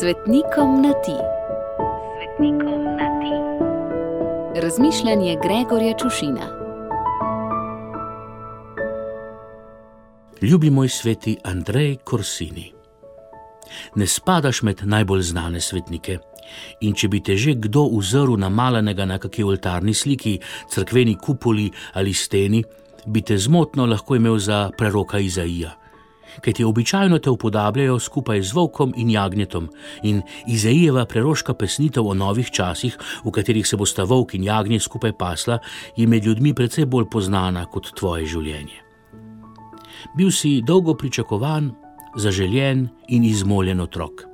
Svetnikom na ti. Svetnikom na ti. Razmišljanje Gregorja Čušina. Ljubi moj sveti Andrej Korsini. Ne spadaš med najbolj znane svetnike. In če bi te že kdo uzrl namalenega na kakšni oltarni sliki, crkveni kupoli ali steni, bi te zmotno lahko imel za preroka Izaija. Ker ti običajno te upodabljajo skupaj z volkom in jagnjetom, in Izaijeva preroška pesnitev o novih časih, v katerih se bosta volk in jagnje skupaj pasla, je med ljudmi precej bolj poznana kot tvoje življenje. Bil si dolgo pričakovan, zaželjen in izmoljen otrok.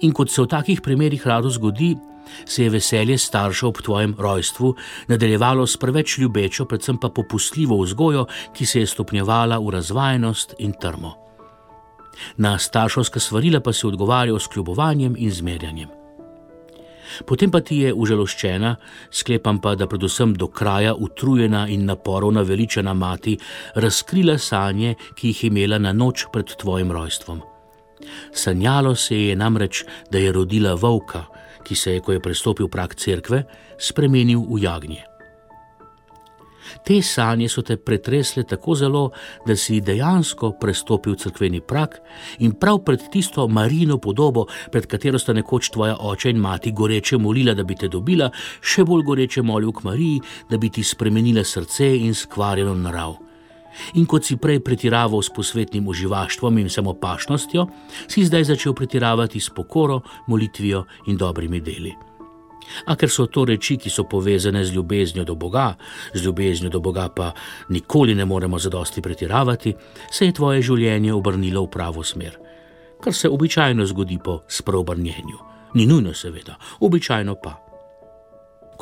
In kot se v takih primerih rado zgodi, se je veselje staršev ob tvojem rojstvu nadaljevalo s preveč ljubečo, predvsem pa popustljivo vzgojo, ki se je stopnjevala v razvajenost in trmo. Na starševska svarila pa si odgovarjal s kljubovanjem in zmerjanjem. Potem pa ti je užaloščena, sklepam pa, da predvsem do kraja utrujena in naporov naveličena mati razkrila sanje, ki jih je imela na noč pred tvojim rojstvom. Sanjalo se je namreč, da je rodila volka, ki se je, ko je prestopil prak cerkve, spremenil v jagnje. Te sanje so te pretresle tako zelo, da si dejansko prestopil crkveni prak in prav pred tisto marino podobo, pred katero sta nekoč tvoja oče in mati goreče molila, da bi te dobila, še bolj goreče molil k Mariji, da bi ti spremenila srce in skvarjeno narav. In kot si prej pretiraval s posvetnim uživaštvom in samopašnostjo, si zdaj začel pretiravati s pokoro, molitvijo in dobrimi deli. A ker so to reči, ki so povezane z ljubeznijo do Boga, z ljubeznijo do Boga pa nikoli ne moremo zadosti pretiravati, se je tvoje življenje obrnilo v pravo smer. Kar se običajno zgodi po spreobrnjenju. Ni nujno, seveda, običajno pa.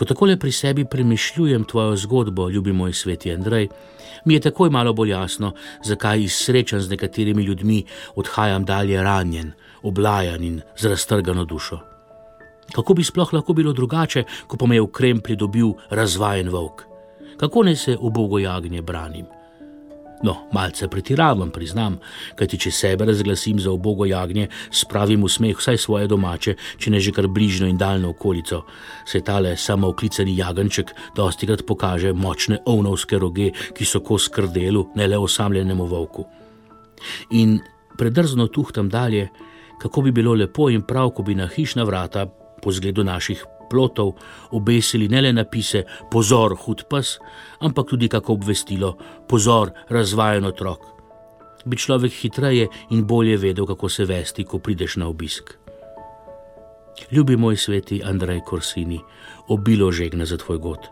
Ko takole pri sebi premišljujem tvojo zgodbo, ljubi moj sveti Andrej, mi je takoj malo bolj jasno, zakaj iz srečanj z nekaterimi ljudmi odhajam dalje ranjen, oblajan in z raztrgano dušo. Kako bi sploh lahko bilo drugače, ko pa me je v kremplji dobil razvajen volk? Kako naj se v bogojagnje branim? No, malce pretiravam, priznam, kajti če sebe razglasim za obogo jagnje, spravim v smeh vsaj svoje domače, če ne že kar bližnjo in daljno okolico. Se tale samo oklicani jaganček dosti krat pokaže močne ovnovske roge, ki so kos krdelu, ne le osamljenemu volku. In predrzno tuhtam dalje, kako bi bilo lepo in prav, ko bi na hišna vrata, po zgledu naših plotov obesili ne le napise: Pozor, hud pes, ampak tudi kako obvestilo: Pozor, razvajen otrok. Bi človek hitreje in bolje vedel, kako se vesti, ko prideš na obisk. Ljubi moj sveti Andrej Korsini, obilo žegna za tvoj god,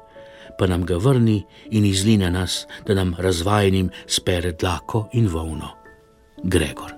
pa nam ga vrni in izline nas, da nam razvajenim spere dlako in volno. Gregor.